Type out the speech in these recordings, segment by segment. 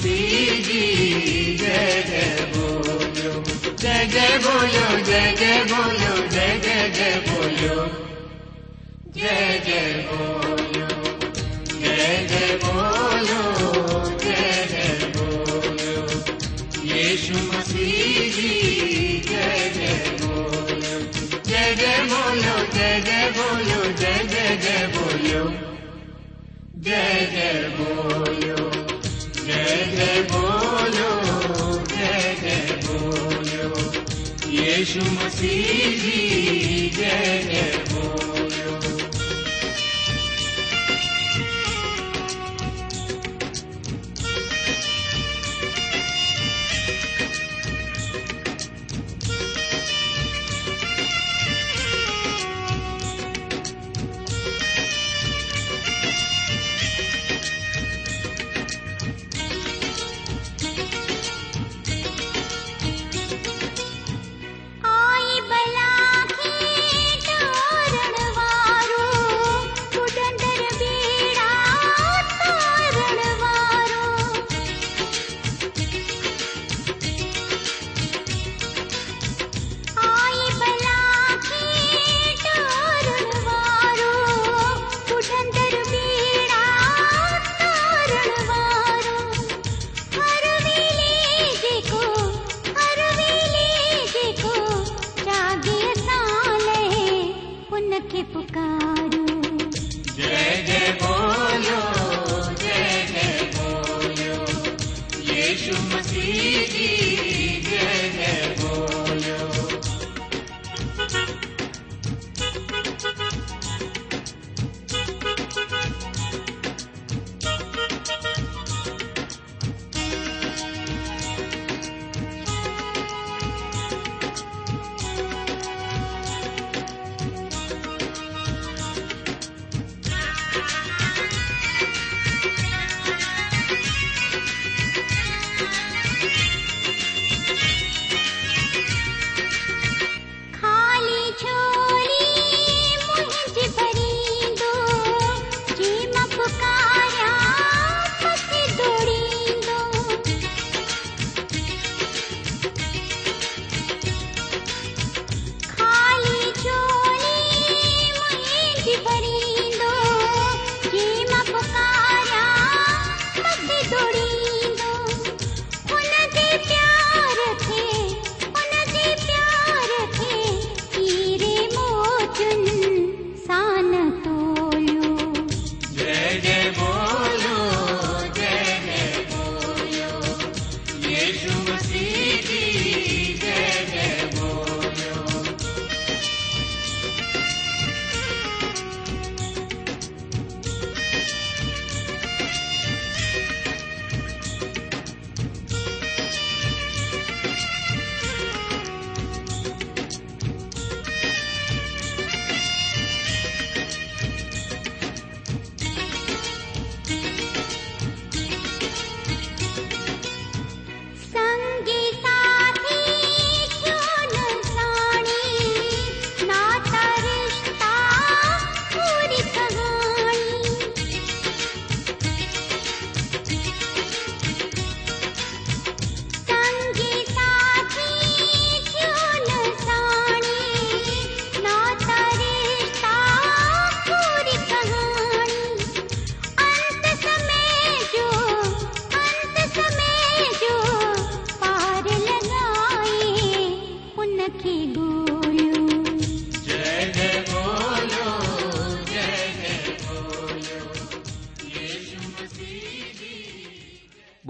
Sidi dede boyo Dede boyo, dede boyo, dede de boyo Dede boyo, dede boyo, dede boyo Yeşu Masidi dede boyo Dede boyo, dede boyo, dede de boyo Dede boyo यीशु मसीह जी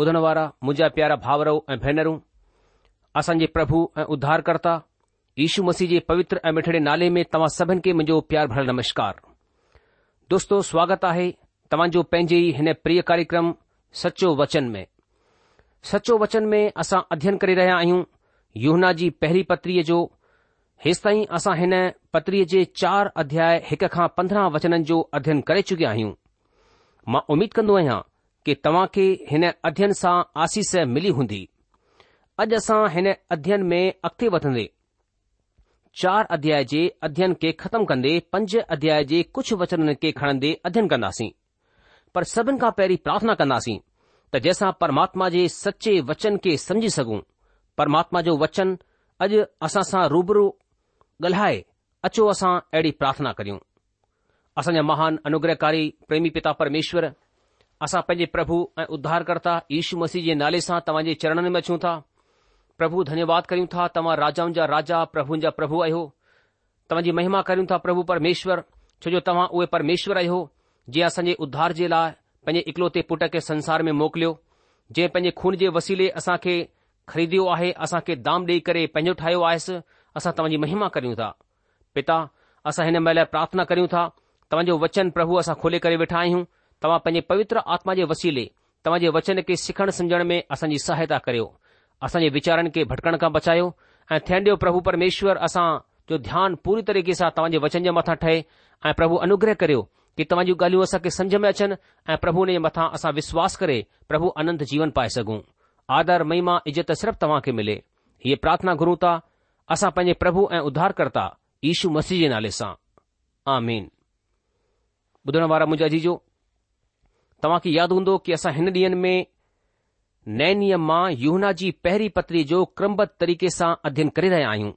ॿुधण वारा मुंहिंजा प्यारा भाउरऊं ऐं भेनरूं असांजे प्रभु ऐं उद्धारकर्ता ईशु मसीह जे पवित्र ऐं मिठड़े नाले में तव्हां सभिनि खे मुंहिंजो प्यार भरियल नमस्कार दोस्तो स्वागत आहे तव्हांजो पंहिंजे ई हिन प्रिय कार्यक्रम सचो वचन में सचो वचन में असां अध्ययन करे रहिया आहियूं युहना जी पहिरीं पत्रीअ जो हेसिताईं असां हिन पत्रीअ जे चार अध्याय हिक खां पंद्रहं वचननि जो अध्ययन करे चुकिया आहियूं मां उमीद कंदो आहियां कि तव्हां खे हिन अध्ययन सां आसीस मिली हूंदी अॼु असां हिन अध्ययन में अॻिते वधंदे चार अध्याय जे अध्ययन खे ख़तमु कंदे पंज अध्याय जे कुझु वचननि खे खणंदे अध्ययन कंदासीं पर सभिनि खां पहिरीं प्रार्थना कंदासीं त जंहिंसां परमात्मा जे सचे वचन खे समझी सघूं परमात्मा जो वचन अॼु असां सां रूबरू ॻाल्हाए अचो असां अहिड़ी प्रार्थना करियूं असांजा महान अनुग्रहकारी प्रेमी पिता परमेश्वर असां पांजे प्रभु ऐं उध्धारकर्ता यशू मसीह जे नाले सां तव्हां जे चरणन में अचूं था प्रभु धन्यवाद करियूं था तव्हां राजाउनि जा राजा प्रभु जा प्रभु आहियो तव्हांजी महिमा करयूं था प्रभु परमेश्वर छोजो तव्हां उए परमेश्वर आयो जंहिं असां जे उद्धार जे लाए पंहिंजे इकलोते पुट के संसारे मोकिलियो जंहिं पैंजे खून जे वसीले असांखे ख़रीद्यो आए असांखे दाम डई करे पंहिंजो ठाहियो आइसि असां तव्हांजी महिमा करयूं था पिता असां हिन महिल प्रार्थना करियूं था तव्हांजो वचन प्रभु असां खोले करे वेठा आहियूं तव्हां पंहिंजे पवित्र आत्मा जे वसीले तव्हां जे वचन खे सिखण समझण में असांजी सहायता करियो असांजे वीचारनि खे भटकण खां बचायो ऐं थियण ॾियो प्रभु परमेश्वर असां जो ध्यानु पूरी तरीक़े सां तव्हांजे वचन जे मथां ठहे ऐं प्रभु अनुग्रह करियो कि तव्हां जूं ॻाल्हियूं असांखे समझ में अचनि ऐं प्रभु हुन जे मथां असां विश्वास करे प्रभु अनंत जीवन पाए सघूं आदर महिमा इज़त सिर्फ़ तव्हां खे मिले हीअ प्रार्थना घुरूं था असां पंहिंजे प्रभु ऐं उद्धारकर्ता ईशू मसीह जे नाले सां आमीन ॿुधण वारा मुंहिंजा जीजो तव्हांखे यादि हूंदो की असां हिन ॾींहनि में नए नियम मां जी पहिरीं पत्री जो क्रमबद्ध तरीक़े सां अध्ययन करे रहिया आहियूं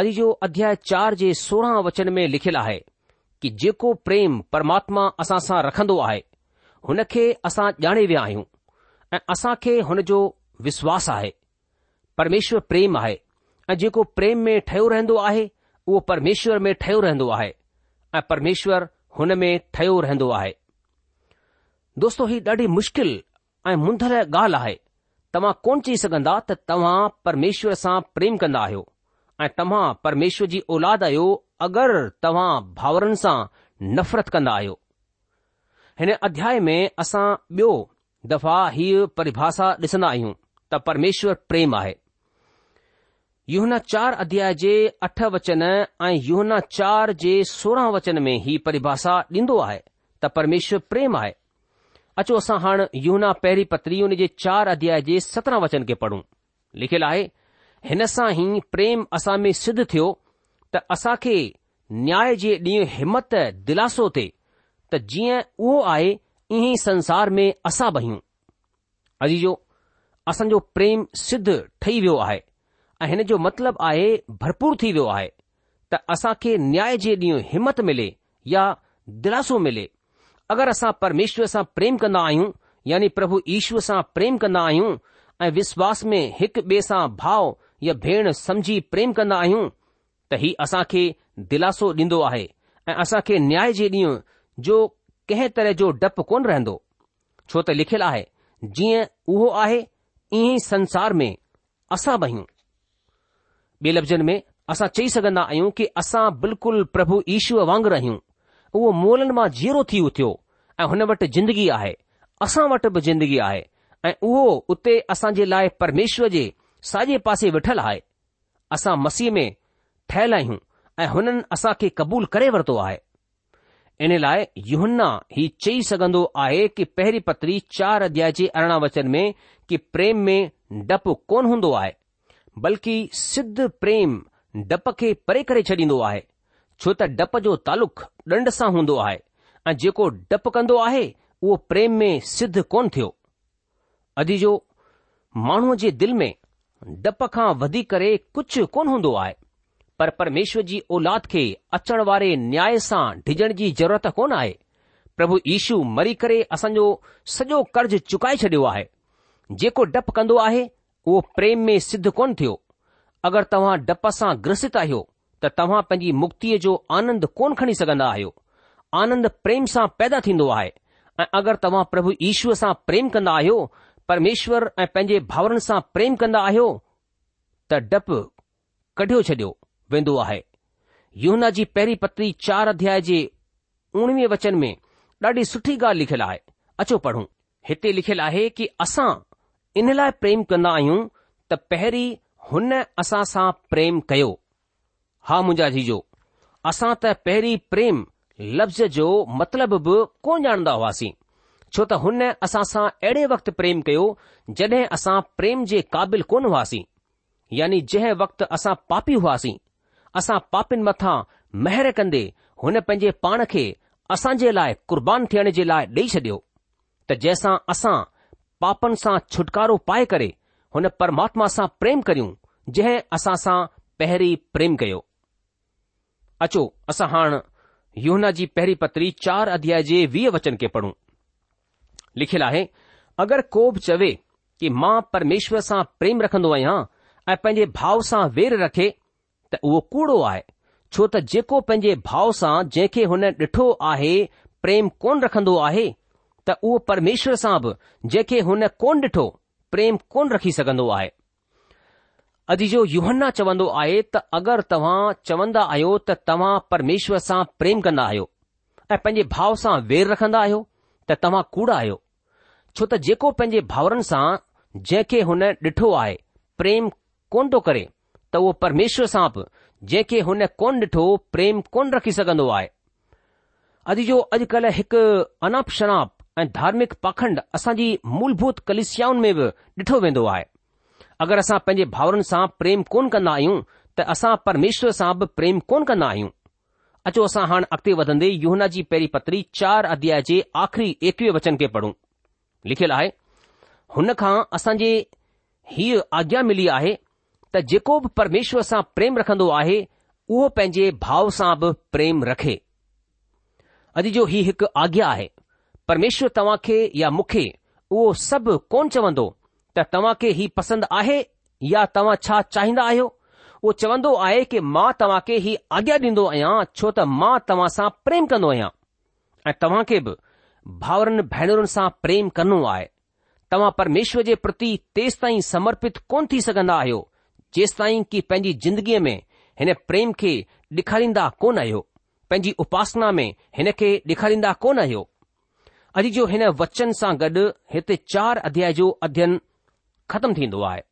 अॼु जो अध्याय चार जे सोरहं वचन में लिखियलु आहे कि जेको प्रेम परमात्मा असां सां रखंदो आहे हुन खे असां ॼाणे विया आहियूं ऐं असां खे हुन जो विश्वास आहे परमेश्वर प्रेम आहे ऐं जेको प्रेम में ठहियो रहंदो आहे उहो परमेश्वर में ठहियो रहंदो आहे ऐं परमेश्वर हुन में ठहियो रहंदो आहे दोस्तो ही ॾाढी मुश्किल ऐं मुंधल ॻाल्हि आहे तव्हां कोन चई सघंदा त तव्हां परमेश्वर सां प्रेम कंदा आहियो ऐं तव्हां परमेश्वर जी औलाद आहियो अगरि तव्हां भाउरनि सां नफ़रत कंदा आहियो हिन अध्याय में असां ॿियो दफ़ा हीअ परिभाषा ॾिसंदा आहियूं त परमेश्वर प्रेम आहे युहना चार अध्याय जे अठ वचन ऐं युहना चार जे सोरहं वचन में ही परिभाषा ॾींदो आहे त परमेश्वर प्रेम आहे अचो असां हाणे यूना पहिरीं पत्री हुन जे चार अध्याय जे सत्रहं वचन खे पढ़ूं लिखियलु आहे हिन सां ई प्रेम असां में सिद्ध थियो त असां खे न्याय जे ॾींहुं हिमत दिलासो थे त जीअं उहो आहे ईअं संसार में असां बहियूं अॼु असांजो प्रेम सिद्ध ठही वियो आहे ऐं हिन जो मतिलबु आहे भरपूर थी वियो आहे त असां खे न्याय जे ॾींहुं हिमत मिले या दिलासो मिले अगरि असां परमेश्वर सां प्रेम कंदा आहियूं यानी प्रभु ईश्वर सां प्रेम कंदा आहियूं ऐं विश्वास में हिक ॿिए सां भाव या भेण समझी प्रेम कन्दा आहियूं त हीउ असां खे दिलासो ॾीन्दो आहे ऐ असां खे न्याय जे ॾींहुं जो कंहिं तरह जो डपु कोन रहन्दो छो त लिखियल आहे जीअं उहो आहे ईअं संसार में असां बि ॿिए लफ़्ज़नि में असां चई सघन्दा आहियूं कि असां बिल्कुलु प्रभु ईश्व वांगुरु आहियूं उहो मोलन मां जीरो थी उथियो ऐं हुन वटि ज़िंदगी आहे असां वटि बि ज़िंदगी आहे ऐं उहो उते असां जे लाइ परमेश्वर जे साॼे पासे वेठल आहे असां मसीह में ठहियलु आहियूं ऐं हुननि असां खे क़बूल करे वरितो आहे इन लाइ युहन्ना ही चई सघंदो आहे कि पहिरीं पत्री चार अध्याय जे अरिड़हं वचन में कि प्रेम में डप कोन हूंदो आहे बल्कि सिद्ध प्रेम डप खे परे करे छॾींदो आहे छो त डप जो तालुक़ सां हूंदो आहे ऐं जेको डपु कंदो आहे उहो प्रेम में सिद्ध कोन थियो अॼु जो माण्हूअ जे दिलि में डप खां वधी करे कुझु कोन हूंदो आहे पर परमेश्वर जी औलाद खे अचण वारे न्याय सां डिॼण जी ज़रूरत कोन आहे प्रभु यीशू मरी करे असांजो सॼो कर्ज़ु चुकाए छडि॒यो आहे जेको डपु कंदो आहे उहो प्रेम में सिद्ध कोन थियो अगरि तव्हां डप सां ग्रसित आहियो त तव्हां पंहिंजी मुक्तीअ जो आनंद कोन खणी सघंदा आहियो आनंद प्रेम सां पैदा थींदो आहे ऐं अगरि तव्हां प्रभु ईश्वर सां प्रेम कंदा आहियो परमेश्वर ऐं पंहिंजे भाउरनि सां प्रेम कंदा आहियो त डपु कढियो छॾियो वेंदो आहे युना जी पहिरीं पत्री चार अध्याय जे उणिवीह वचन में ॾाढी सुठी ॻाल्हि लिखियलु आहे अचो पढ़ूं हिते लिखियलु आहे कि असां इन लाइ प्रेम कंदा आहियूं त पहिरीं हुन असां सां प्रेम कयो हा मुंहिंजा जीजो असां त पहिरीं प्रेम लफ़्ज़ जो मतिलब बि कोन ॼाणंदा हुआसीं छो त हुन असां सां अहिड़े वक़्तु प्रेम कयो जॾहिं असां प्रेम जे क़ाबिल कोन हुआसीं यानी जंहिं वक़्तु असां पापी हुआसीं असां पापीनि मथां महिर कंदे हुन पंहिंजे पाण खे असां जे लाइ कुर्बान थियण जे लाइ ॾेई छडि॒यो त जंहिंसां असां पापनि सां छुटकारो पाए करे हुन परमात्मा सां प्रेम करियूं जंहिं असां सां पहिरीं प्रेम कयो अचो असां हाणे योना जी पहरी पत्री चार अध्याय जे वीह वचन के पढ़ूं लिखियलु आहे अगरि को बि चवे कि मां परमेश्वर सां प्रेम रखन्दो आहियां ऐं पंहिंजे भाउ सां वेर रखे त उहो कूड़ो आहे छो त जेको पंहिंजे भाउ सां जंहिंखे हुन ॾिठो आहे प्रेम कोन रखन्दो आहे त उहो परमेष्वर सां बि जंहिंखे हुन कोन ॾिठो प्रेम कोन रखी सघंदो आहे अदी जो युहन्ना चवंदो आहे त अगरि तव्हां चवंदा आहियो त तव्हां परमेश्वर सां प्रेम कंदा आहियो ऐं पंहिंजे भाउ सां वेर रखंदा आहियो त तव्हां कूड़ आहियो छो त जेको पंहिंजे भाउरनि सां जंहिंखे हुन ॾिठो आहे प्रेम कोन थो करे त उहो परमेश्वर सां बि जंहिंखे हुन कोन ॾिठो प्रेम कोन रखी सघंदो आहे अॼु जो अॼुकल्ह हिकु अनाप शनाप ऐं धार्मिक पाखंड असांजी मूलभूत कलिसियाउनि में बि ॾिठो वेंदो आहे अगरि असां पंहिंजे भाउरनि सां प्रेम कोन कंदा आहियूं त असां परमेश्वर सां बि प्रेम कोन कंदा आहियूं अचो असां हाणे अॻिते वधंदे युहना जी पहिरीं पत्री चार अध्याय जे आख़िरी एकवीह वचन खे पढ़ूं लिखियलु आहे हुन खां असांजे हीअ आज्ञा मिली आहे त जेको बि परमेश्वर सां प्रेम रखंदो आहे उहो पंहिंजे भाउ सां बि प्रेम रखे अॼु जो हीउ हिकु आज्ञा आहे परमेश्वर तव्हां खे या मूंखे उहो सभु कोन चवंदो त तव्हां खे हीउ पसंदि आहे या तव्हां छा चाहींदा आहियो उहो चवंदो आहे कि मां तव्हां खे हीउ आज्ञा ॾींदो आहियां छो त मां तव्हां सां प्रेम कंदो आहियां ऐं तव्हां खे बि भाउरनि भेनरुनि सां प्रेम करणो आहे तव्हां परमेश्वर जे प्रति तेसि ताईं समर्पित कोन थी सघंदा आहियो जेसि ताईं की पंहिंजी ज़िंदगीअ में हिन प्रेम खे ॾेखारींदा कोन आहियो पंहिंजी उपासना में हिन खे ॾेखारींदा कोन आहियो अॼु जो हिन वचन सां गॾु हिते चार अध्याय जो अध्यन ख़तमु थींदो आहे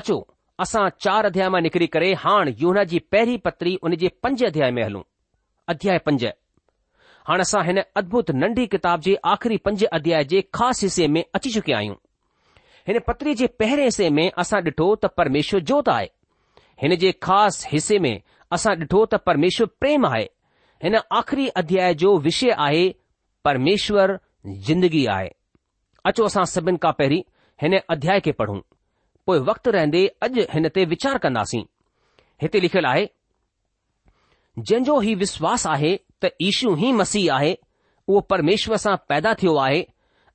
अचो असां चार अध्याय मां निकिरी करे हाणे योना जी पहिरीं पत्री उन जे पंज अध्याय में हलूं अध्याय पंज हाणे असां हिन अद्भुत नंढी किताब जे आख़िरी पंज अध्याय जे ख़ासि हिसे में अची चुकिया आहियूं हिन पत्री जे पहिरें हिसे में असां ॾिठो त परमेश्वर जोत आहे हिन जे ख़ासि हिसे में असां ॾिठो त परमेश्वर प्रेम आहे हिन आख़िरी अध्याय जो विषय आहे परमेश्वर जिंदगी आहे अचो असां सभिनि खां पहिरीं हिन अध्याय खे पढ़ूं पोइ वक़्तु रहंदे अॼु हिन ते वीचार कंदासीं हिते लिखियलु आहे जंहिंजो ही विश्वास आहे त ईशू ई मसीह आहे उहो परमेश्वर सां पैदा थियो आहे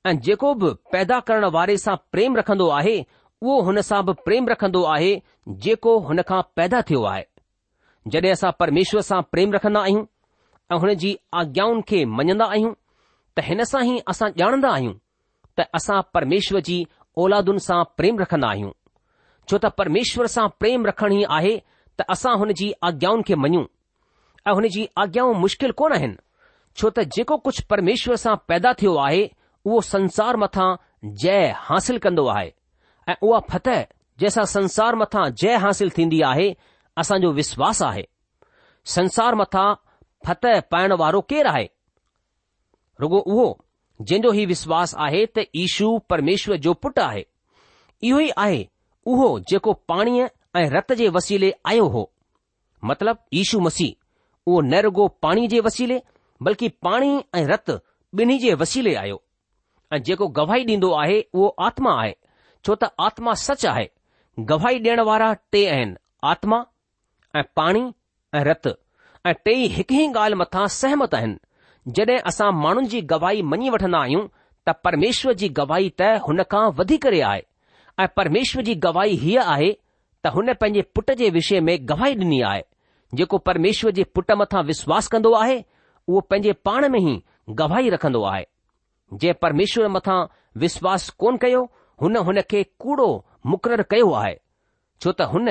ऐं जेको बि पैदा करण वारे सां प्रेम रखंदो आहे उहो हुन सां बि प्रेम रखंदो आहे जेको खां पैदा थियो आहे जॾहिं असां परमेश्वर सां प्रेम रखंदा आहियूं ऐं हुन जी आज्ञाउनि खे मञंदा आहियूं त सां ई असां ॼाणंदा आहियूं त असां परमेश्वर जी औलादुनि सां प्रेम रखंदा आहियूं छो त परमेश्वर सां प्रेम ई आहे त असां हुन जी आज्ञाउनि खे मञूं ऐं हुन जी आज्ञाऊं मुश्किल कोन आहिनि छो त जेको कुझु परमेश्वर सां पैदा थियो आहे उहो संसार मथां जय हासिल कंदो आहे ऐं उहा फतह जंहिंसां संसार मथां जय हासिल थींदी आहे असांजो विश्वास आहे संसार मथां फतह पाइण वारो केरु आहे रुगो उहो जंहिंजो ही विश्वास आहे त यीशु परमेश्वर जो पुटु आहे इहो ई आहे उहो जेको पाणीअ ऐं रत जे वसीले आयो हो मतिलब इशू मसीह उहो न रुगो पाणीअ जे वसीले बल्कि पाणी ऐं रत ॿिन्ही जे वसीले आयो ऐं जेको गवाही ॾींदो आहे उहो आत्मा आहे छो त आत्मा सच आहे गवाही ॾियणु वारा टे आहिनि आत्मा ऐं पाणी ऐं रत ऐं टे हिकु ई ॻाल्हि मथां सहमत आहिनि जॾहिं असां माण्हुनि जी गवाही मञी वठंदा आहियूं त परमेश्वर जी गवाही त हुन खां वधी करे आहे ऐं परमेश्वर जी गवाही हीअ आहे त हुन पंहिंजे पुट जे विषय में गवाही ॾिनी आहे जेको परमेश्वर जे पुट मथां विश्वास कंदो आहे उहो पंहिंजे पाण में ई गवाही रखंदो आहे जे परमेश्वर मथां विश्वास कोन कयो हुन हुन खे कूड़ो मुक़ररु कयो आहे छो त हुन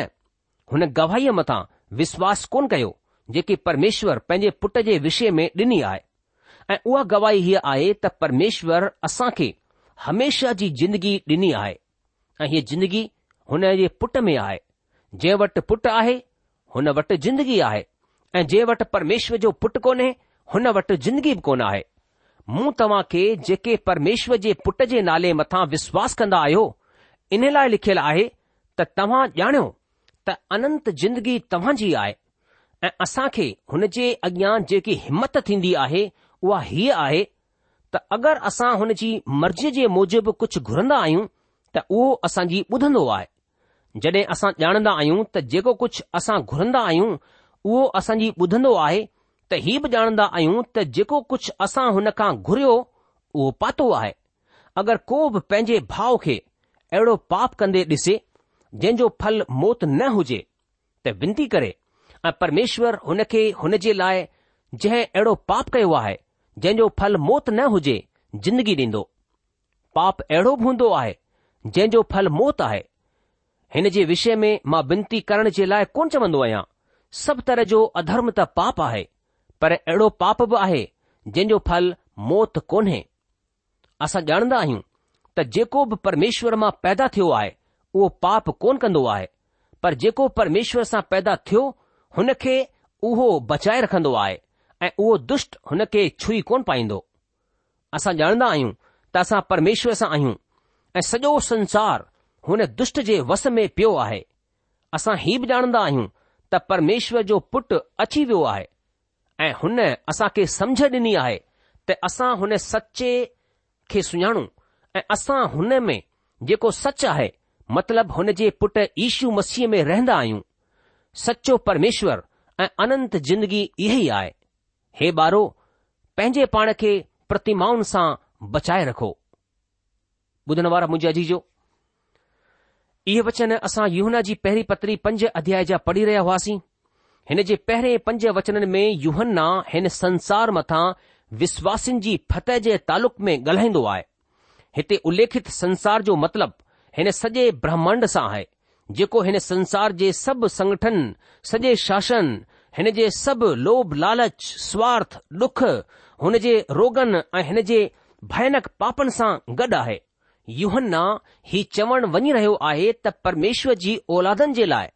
हुन गवाहीअ मथां विश्वास कोन कयो जेकी परमेश्वर पंहिंजे पुट जे विषय में ॾिनी आहे ऐं उहा गवाही हीअ आहे त परमेश्वर असां खे हमेशा जी जिंदगी ॾिनी आहे ऐं हीअ जिंदगी हुन जे पुट में आहे जंहिं वटि पुटु आहे हुन वटि जिंदगी आहे ऐं जंहिं वटि परमेश्वर जो पुटु कोन्हे हुन वटि जिंदगी बि कोन आहे मूं तव्हां खे जेके परमेश्वर जे पुट जे नाले मथां विश्वास कंदा आहियो इन लाइ लिखियलु आहे त तव्हां ॼाणियो त अनंत जिंदगी तव्हांजी आहे ऐं असां खे हुन जे अॻियां जेकी हिमत थींदी आहे उहा हीअ आहे त अगरि असां हुन जी मर्ज़ीअ जे मूजिबि कुझु घुरंदा आहियूं त उहो असांजी ॿुधंदो आहे जॾहिं असां ॼाणंदा आहियूं त जेको कुझु असां घुरंदा आहियूं उहो असांजी ॿुधंदो आहे त हीउ बि ॼाणंदा आहियूं त जेको कुझु असां हुन खां घुरियो उहो पातो आहे अगरि को बि पंहिंजे भाउ खे अहिड़ो पाप कंदे डि॒से जंहिंजो फल मौत न हुजे त विनती करे ऐं परमेश्वर हुन खे हुन जे लाइ जंहिं अहिड़ो पाप कयो आहे जंहिं जो फल मौत न हुजे जिंदगी ॾींदो पाप अहिड़ो बि हूंदो आहे जंहिंजो फल मौत आहे हिन जे विषय में मां विनती करण जे लाइ कोन चवंदो आहियां सभु तरह जो अधर्म त पाप आहे पर अहिड़ो पाप बि आहे जंहिंजो फल मौत कोन्हे असां ॼाणंदा आहियूं त जेको बि परमेश्वर मां पैदा थियो आहे उहो पाप कोन कंदो आहे पर जेको परमेश्वर सां पैदा थियो हुन खे उहो बचाए रखंदो आहे ऐं उहो दुष्ट हुन खे छुई कोन पाईंदो असां ॼाणंदा आहियूं त असां परमेश्वर सां आहियूं ऐं सॼो संसार हुन दुष्ट जे वस में पियो आहे असां हीउ बि ॼाणंदा आहियूं त परमेश्वर जो पुटु अची वियो आहे ऐं हुन असां खे समुझ ॾिनी आहे त असां हुन सचे खे सुञाणू ऐं असां हुन में जेको सच आहे मतिलब हुन जे पुट ईशू मसीह में रहंदा आहियूं सचो परमेश्वर ऐं अनंत जिंदगी इहे ई आहे हे ॿारो पंहिंजे पाण खे प्रतिमाउनि सां बचाए रखो ॿुधण वारा मुंहिंजा जी इहे वचन असां यूहना जी पहिरीं पत्री पंज अध्याय जा पढ़ी रहिया हुआसीं हिन जे पहिरें पंज वचननि में यूहना हिन संसार मथां विश्वासनि जी फतह जे तालुक में ॻाल्हाईंदो आहे हिते उल्लेखित संसार जो मतिलबु हिन सॼे ब्रह्मांड सां आहे जेको हिन संसार जे सभु संगठन सॼे शासन हिन जे सभु लोभ लालच स्वार्थ डुख हुन जे रोगन ऐं हिन जे भयनक पापनि सां गॾु आहे यूहन ही चवण वञी रहियो आहे त परमेश्वर जी ओलादनि जे लाइ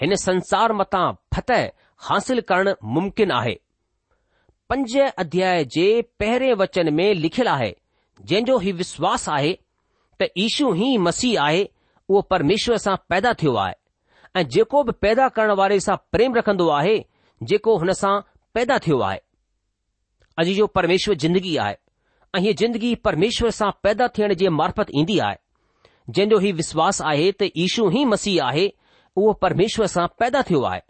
हिन संसार मथां फतह हासिल करणु मुमकिन आहे पंज अध्याय जे पहिरें वचन में लिखियलु आहे जंहिं जो ही विश्वास आहे त ईशू ही मसीह आहे उहो परमेश्वर सां पैदा थियो आहे ऐं जेको बि पैदा करण वारे सां प्रेम रखंदो आहे जेको हुन सां पैदा थियो आहे अॼु जो परमेश्वर जिंदगी आहे ऐं हीअ जिंदगी परमेश्वर सां पैदा थियण जे मार्फत ईंदी आहे जंहिंजो हीउ विश्वास आहे त ईशू ई मसीह आहे उहो परमेश्वर सां पैदा थियो आहे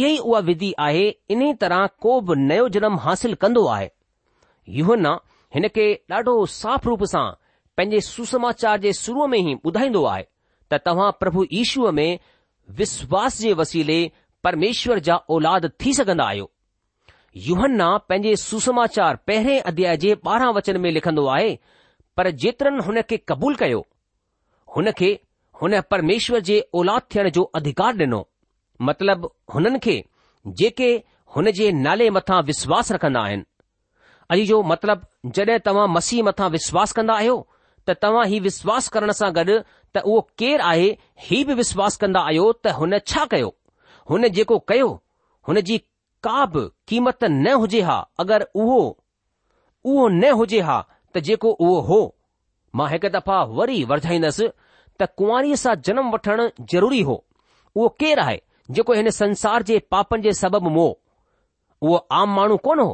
इहो ई उहा विधि आहे इन ई तरह को बि नयो जनम हासिल कंदो आहे यूहन हिन खे ॾाढो साफ़ रूप सां पंहिंजे सुसमाचार जे शुरूअ में ई ॿुधाईंदो आहे त तव्हां प्रभु ईशूअ में विश्वास जे वसीले પરમેશ્વર جا اولاد થી સગન આયો યોહन्ना પેજે સુસમાચાર પહેરે અધ્યાય 12 વચન મે લખંદો આય પર જીતરણ હને કે કબૂલ કયો હને કે હને પરમેશ્વર જે اولاد થણ જો અધિકાર લેનો મતલબ હનન કે જે કે હનજે નાલે મથા વિશ્વાસ રખના હૈ અજી જો મતલબ જડે તવા મસી મથા વિશ્વાસ કંદા આયો ત તવા હી વિશ્વાસ કરણ સા ગડ ત વો કેર આહે હી ભી વિશ્વાસ કંદા આયો ત હને છા કયો हुन जेको कयो हुन जी का बि क़ीमत न हुजे हा अगरि उहो उहो न हुजे हा त जेको उहो हो मां हिकु दफ़ा वरी वरझाईंदसि त कुंवारीअ सां जनम वठणु ज़रूरी हो उहो केरु आहे जेको हिन संसार जे पापनि जे सबब मो उहो आम माण्हू कोन हो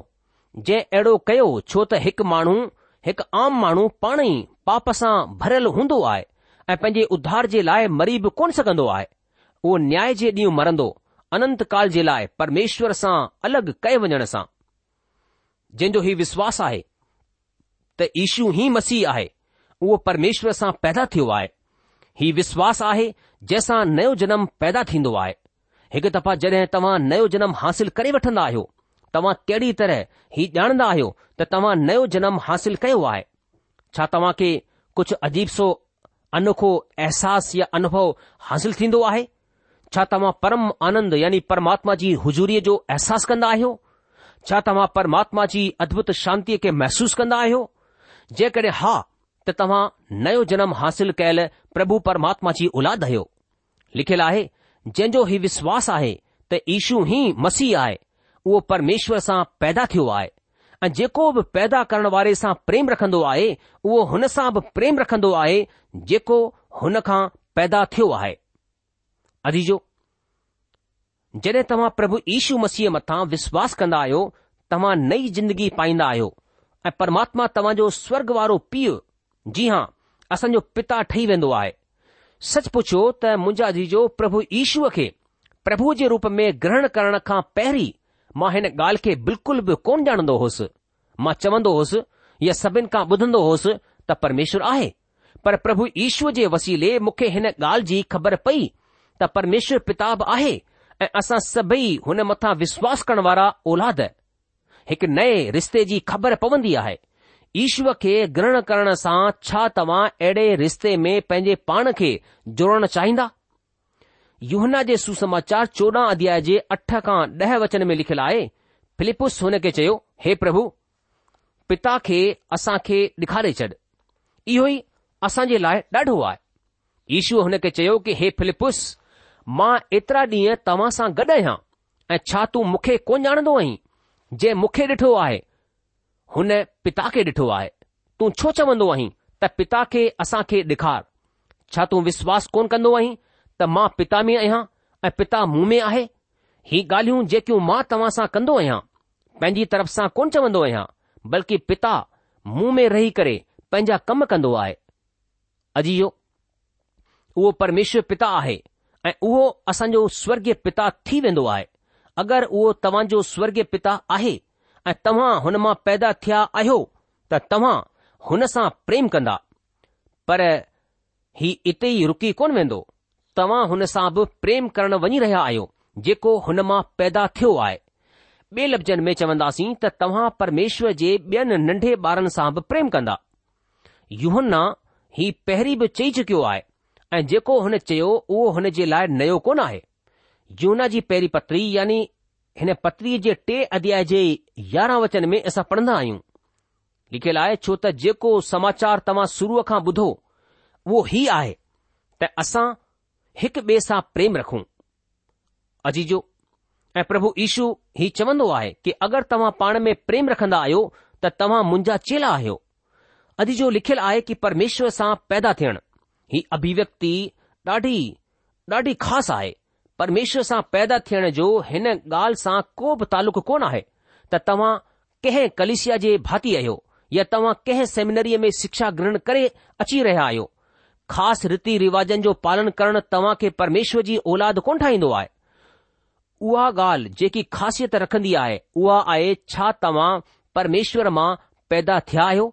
जंहिं अहिड़ो कयो छो त हिकु माण्हू हिकु आम माण्हू पाण ई पाप सां भरियलु हूंदो आहे ऐं पंहिंजे उधार जे लाइ मरी बि कोन सघंदो आहे उहो न्याय जे ॾींहुं मरंदो अनंत काल जे लाइ परमेश्वर सां अलॻि कए वञण सां जंहिं जो हीउ विश्वास आहे त ईशू ई मसीह आहे उहो परमेश्वर सां पैदा थियो आहे हीउ विश्वास आहे जंहिंसां नयो जनम पैदा थींदो आहे हिकु दफ़ा जॾहिं तव्हां नयो जनम हासिल करे वठंदा आहियो तव्हां कहिड़ी तरह ही ॼाणंदा आहियो त तव्हां नयो जनम हासिल कयो आहे छा तव्हां खे कुझु अजीब सो अनोखो अहसास या अनुभव हासिल थींदो आहे छा तव्हां परम आनंद यानी परमात्मा जी हुजूरीअ जो अहसासु कंदा आहियो छा तव्हां परमात्मा जी अद्भुत शांतीअ खे महसूसु कंदा आहियो जेकॾहिं हा त तव्हां नयो जनम हासिल कयल प्रभु परमात्मा जी औलाद आहियो लिखियलु आहे जंहिंजो ही विश्वास आहे त ईशू ही मसीह आहे उहो परमेश्वर सां पैदा थियो आहे ऐं जेको बि पैदा करण वारे सां प्रेम रखंदो आहे उहो हुन सां बि प्रेम रखंदो आहे जेको हुन खां पैदा थियो आहे अजीजो जॾहिं तव्हां प्रभु ईशू मसीह मथां विश्वास कंदा आहियो तव्हां नई ज़िंदगी पाईंदा आहियो ऐं परमात्मा तव्हांजो स्वर्ग वारो पीउ जी हां असांजो पिता ठही वेंदो आहे सच पुछो त मुंहिंजा जीजो प्रभु ईशूअ खे प्रभु जे रूप में ग्रहण करण खां पहिरीं मां हिन ॻाल्हि खे बिल्कुलु बि कोन ॼाणंदो होसि मां चवंदो होसि या सभिनि खां ॿुधंदो होसि त परमेश्वर आहे पर प्रभु ईशूअ जे वसीले मूंखे हिन ॻाल्हि जी ख़बर पई त परमेश्वर पिता बि आहे ऐं असां सभई हुन मथां विश्वास करण वारा औलाद हिकु नए रिश्ते जी ख़बर पवंदी आहे ईश्वर खे ग्रहण करण सां छा तव्हां अहिड़े रिश्ते में पंहिंजे पाण खे जोड़ण चाहींदा युहना जे सुसमाचार चोॾहं अध्याय जे अठ खां ॾह वचन में लिखियलु आहे फिलिपुस हुन खे चयो हे प्रभु पिता खे असां खे ॾेखारे छॾ इहो ई असां जे लाइ ॾाढो आहे ईशू हुन खे चयो कि हे फिलिपुस मां एतिरा ॾींहं तव्हां सां गॾु आहियां ऐं छा तूं मूंखे कोन ॼाणंदो आहीं जे मुखे ॾिठो आहे हुन पिता खे ॾिठो आहे तूं छो चवंदो आहीं त पिता खे असां खे ॾिखार छा तूं विश्वास कोन कंदो आहीं त मां पिता में आहियां ऐ पिता मूंहं में आहे ही ॻाल्हियूं जेकियूं मां तव्हां सां कंदो आहियां पंहिंजी तरफ़ सां कोन चवंदो आहियां बल्कि पिता मूं रही करे पंहिंजा कम कंदो आहे अजो उहो परमेश्वर पिता आहे ऐं उहो असांजो स्वर्गीय पिता थी वेंदो आहे अगरि उहो तव्हांजो स्वर्गीय पिता आहे ऐं तव्हां हुन मां पैदा थिया आहियो त तव्हां हुन सां प्रेम कंदा पर ही इते ई रुकी कोन वेंदो तव्हां हुन सां बि प्रेम करण वञी रहिया आहियो जेको हुन मां पैदा थियो आहे ॿिए लफ़्ज़नि में चवंदासीं त तव्हां परमेश्वर जे ॿियनि नंढे ॿारनि सां बि प्रेम कंदा युहन्ना ही पहिरीं बि चई चुकियो आहे ऐं जेको हुन चयो उहो हुन जे लाइ नयो कोन आहे यूना जी पहिरीं पत्री यानी हिन पत्रीअ जे टे अध्याय जे यारहं वचन में असां पढ़ंदा आहियूं लिखियलु आहे छो त जेको समाचार तव्हां शुरूअ खां ॿुधो उहो ई आहे त असां हिक ॿिए सां प्रेम रखूं अजीजो ऐं प्रभु ईशू ही चवंदो आहे कि अगरि तव्हां पाण में प्रेम रखंदा आहियो त तव्हां मुंहिंजा चेला आहियो अजीजो लिखियलु आहे कि परमेश्वर सां पैदा थियणु ही अभिव्यक्ति ॾाढी ॾाढी ख़ासि आहे परमेश्वर सां पैदा थियण जो हिन ॻाल्हि सां को बि तालुक़ु कोन आहे त तव्हां कंहिं कलिशिया जे भाती आहियो या तव्हां कंहिं सेमिनरीअ में शिक्षा ग्रहण करे अची रहिया आहियो ख़ासि रीति रिवाजन जो पालन करण तव्हां खे परमेश्वर जी औलादु कोन ठाहींदो आहे उहा ॻाल्हि जेकी ख़ासियत रखन्दी आहे उहा आहे छा तव्हां परमेश्वर मां पैदा थिया आहियो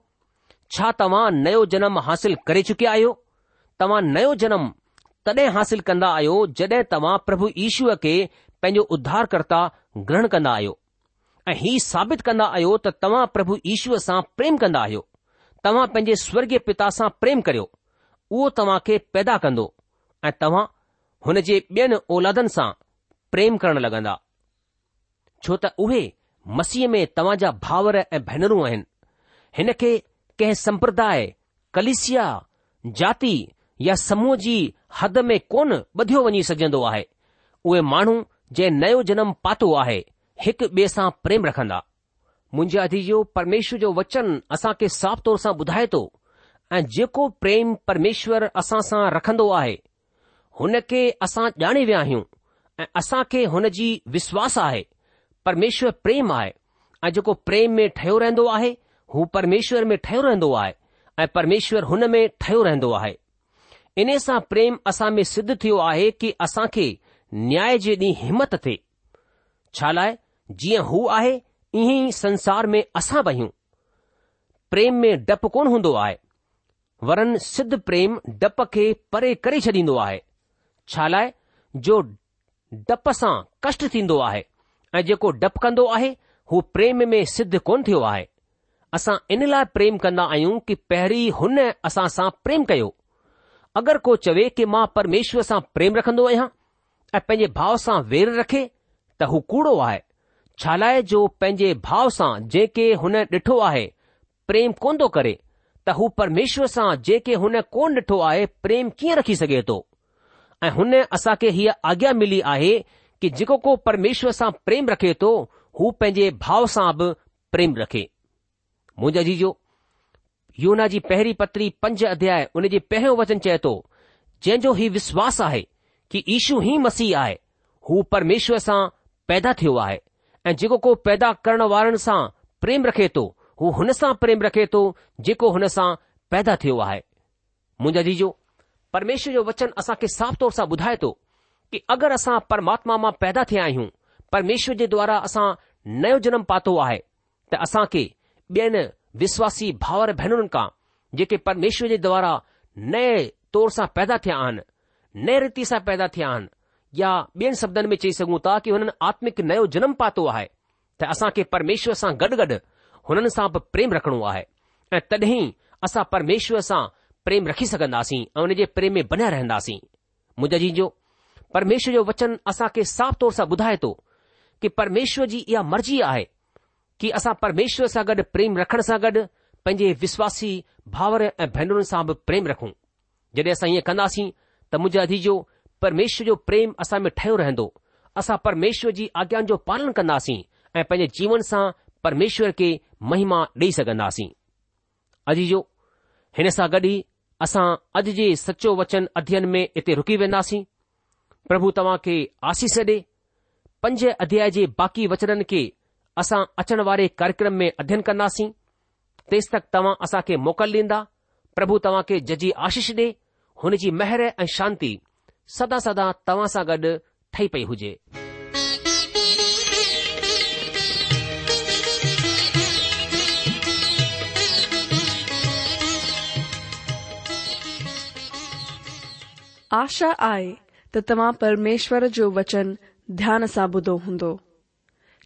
छा तव्हां नयो जनम हासिल करे चुकिया आहियो तव्हां नयो जनम तॾहिं हासिल कंदा आहियो जॾहिं तव्हां प्रभु ईश्वर खे पंहिंजो उद्धारकर्ता ग्रहण कंदा आहियो ऐं ही साबित कंदा आहियो त तव्हां प्रभु ईश्वर सां प्रेम कंदा आहियो तव्हां पंहिंजे स्वर्गीय पिता सां प्रेम करियो उहो तव्हां खे पैदा कंदो ऐं तव्हां हुन जे ॿियनि औलादनि सां प्रेम करण लॻंदा छो त उहे मसीह में तव्हां जा भाउर ऐं भेनरूं आहिनि हिन खे कंहिं संप्रदाय कलिसिया जाती या समूह जी हद में कोन ॿधियो वञी सघंदो आहे उहे माण्हू जंहिं नयो जनम पातो आहे हिकु ॿिए सां प्रेम रखंदा मुंहिंजे मुंजादीजो परमेश्वर जो वचन असां खे साफ़ तौर सां ॿुधाए थो ऐं जेको प्रेम परमेश्वर असां सां रखंदो आहे हुन खे असां ॼाणे विया आहियूं ऐं असां खे हुन जी विश्वास आहे परमेश्वर प्रेम आहे ऐं जेको प्रेम में ठहियो रहंदो आहे हू परमेश्वर में ठहियो रहंदो आहे ऐं परमेश्वर हुन में ठहियो रहंदो आहे इन सां प्रेम असां में सिद्ध थियो आहे कि असां खे न्याय जे ॾींहुं हिमत थिए छा लाइ जीअं हू आहे ईअं ई संसार में असां बि आहियूं प्रेम में डपु कोन हूंदो आहे वरन सिद्ध प्रेम डप खे परे करे छॾींदो आहे छा लाइ जो डप सां कष्ट थींदो आहे ऐं जेको डप कंदो आहे हू प्रेम में सिद्ध कोन थियो आहे असां इन लाइ प्रेम कंदा आहियूं कि पहिरीं हुन असां सां प्रेम कयो अगर को चवे कि मां परमेश्वर सां प्रेम रखन्दो आहियां ऐं पंहिंजे भाउ सां वेर रखे त हू कूड़ो आहे छालाए जो पंहिंजे भाउ सां जेके हुन ॾिठो आहे प्रेम कोन थो करे त हू परमेश्वर सां जेके हुन कोन ॾिठो आहे प्रेम कीअं रखी सघे थो ऐं हुन असांखे हीअ आज्ञा मिली आहे कि जेको को परमेश्वर सां प्रेम रखे थो हू पंहिंजे भाउ सां बि प्रेम रखे मुंज आजीजो युना जी पहिरीं पत्री पंज अध्याय उन जो पहिरियों वचन चए थो जंहिंजो ही विश्वास आहे कि ईशू ही मसीह आहे हू परमेश्वर सां पैदा थियो आहे ऐं जेको को पैदा करण वारनि सां प्रेम रखे थो हू हुन सां प्रेम रखे थो जेको हुन सां पैदा थियो आहे मुंहिंजा जीजो परमेश्वर जो वचन असांखे साफ़ तौर सां ॿुधाए थो कि अगरि असां परमात्मा मां पैदा थिया आहियूं परमेश्वर जे द्वारा असां नयो जनम पातो आहे त असां खे ॿियनि विश्वासी भावर भेनरुनि खां जेके परमेश्वर जे द्वारा नए तौर सां पैदा थिया आहिनि नए रीति सां पैदा थिया आहिनि या ॿियनि शब्दनि में चई सघूं था कि हुननि आत्मिक नयो जनम पातो आहे त असां खे परमेश्वर सां गॾु गॾु हुननि सां बि प्रेम रखणो आहे ऐं तॾहिं असां परमेश्वर सां प्रेम रखी सघंदासीं ऐं हुन जे प्रेम में बनिया रहंदासीं मुंहिंजा जी परमेश्वर जो वचन खे साफ़ तौर सां ॿुधाए थो कि परमेश्वर जी इहा मर्ज़ी आहे की असां परमेश्वर सां गॾु प्रेम रखण सां गॾु पंहिंजे विश्वासी भाउर ऐं भेनरुनि सां बि प्रेम रखूं जॾहिं असां इएं कंदासीं त मुंहिंजो अधीजो परमेश्वर जो प्रेम असां में ठहियो रहंदो असां परमेश्वर जी आज्ञाउनि जो पालन कंदासीं ऐं पंहिंजे जीवन सां परमेश्वर खे महिमा ॾेई सघंदासीं अजीजो हिन सां गॾु ई असां अॼु जे सचो वचन अध्ययन में इते रूकी वेंदासीं प्रभु तव्हां खे आसीस ॾे पंज अध्याय जे बाक़ी वचननि खे असां अचण वारे कार्यक्रम में अध्ययन कंदासीं तेसि तक तव्हां असां खे मोकल ॾींदा प्रभु तव्हां खे जजी आशीष ॾे हुन जी मेहर ऐं शांती सदा सदा तव्हां सां गॾु ठही पई हुजे आशा आहे त तव्हां परमेश्वर जो वचन ध्यान सां ॿुधो हूंदो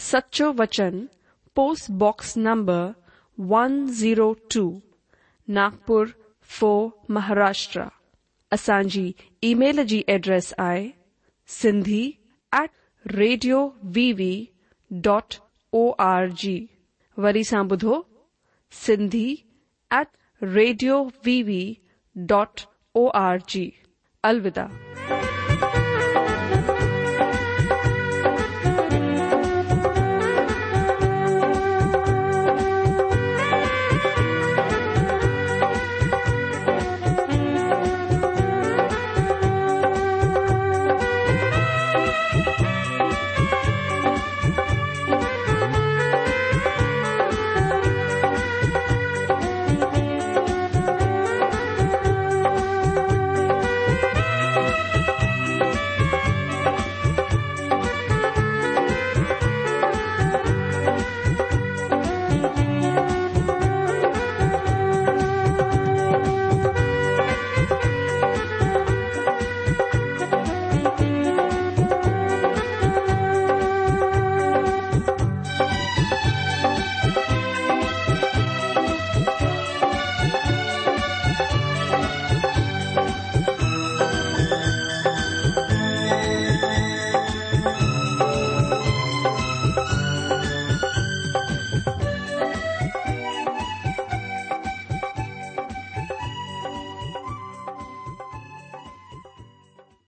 सच्चो वचन पोस्ट बॉक्स नंबर 102 नागपुर फो महाराष्ट्र असल ईमेल एड्रेस आहे Sindhi at radio VV dot O R G वरी सा बुधो Sindhi at radio VV dot O R G अलविदा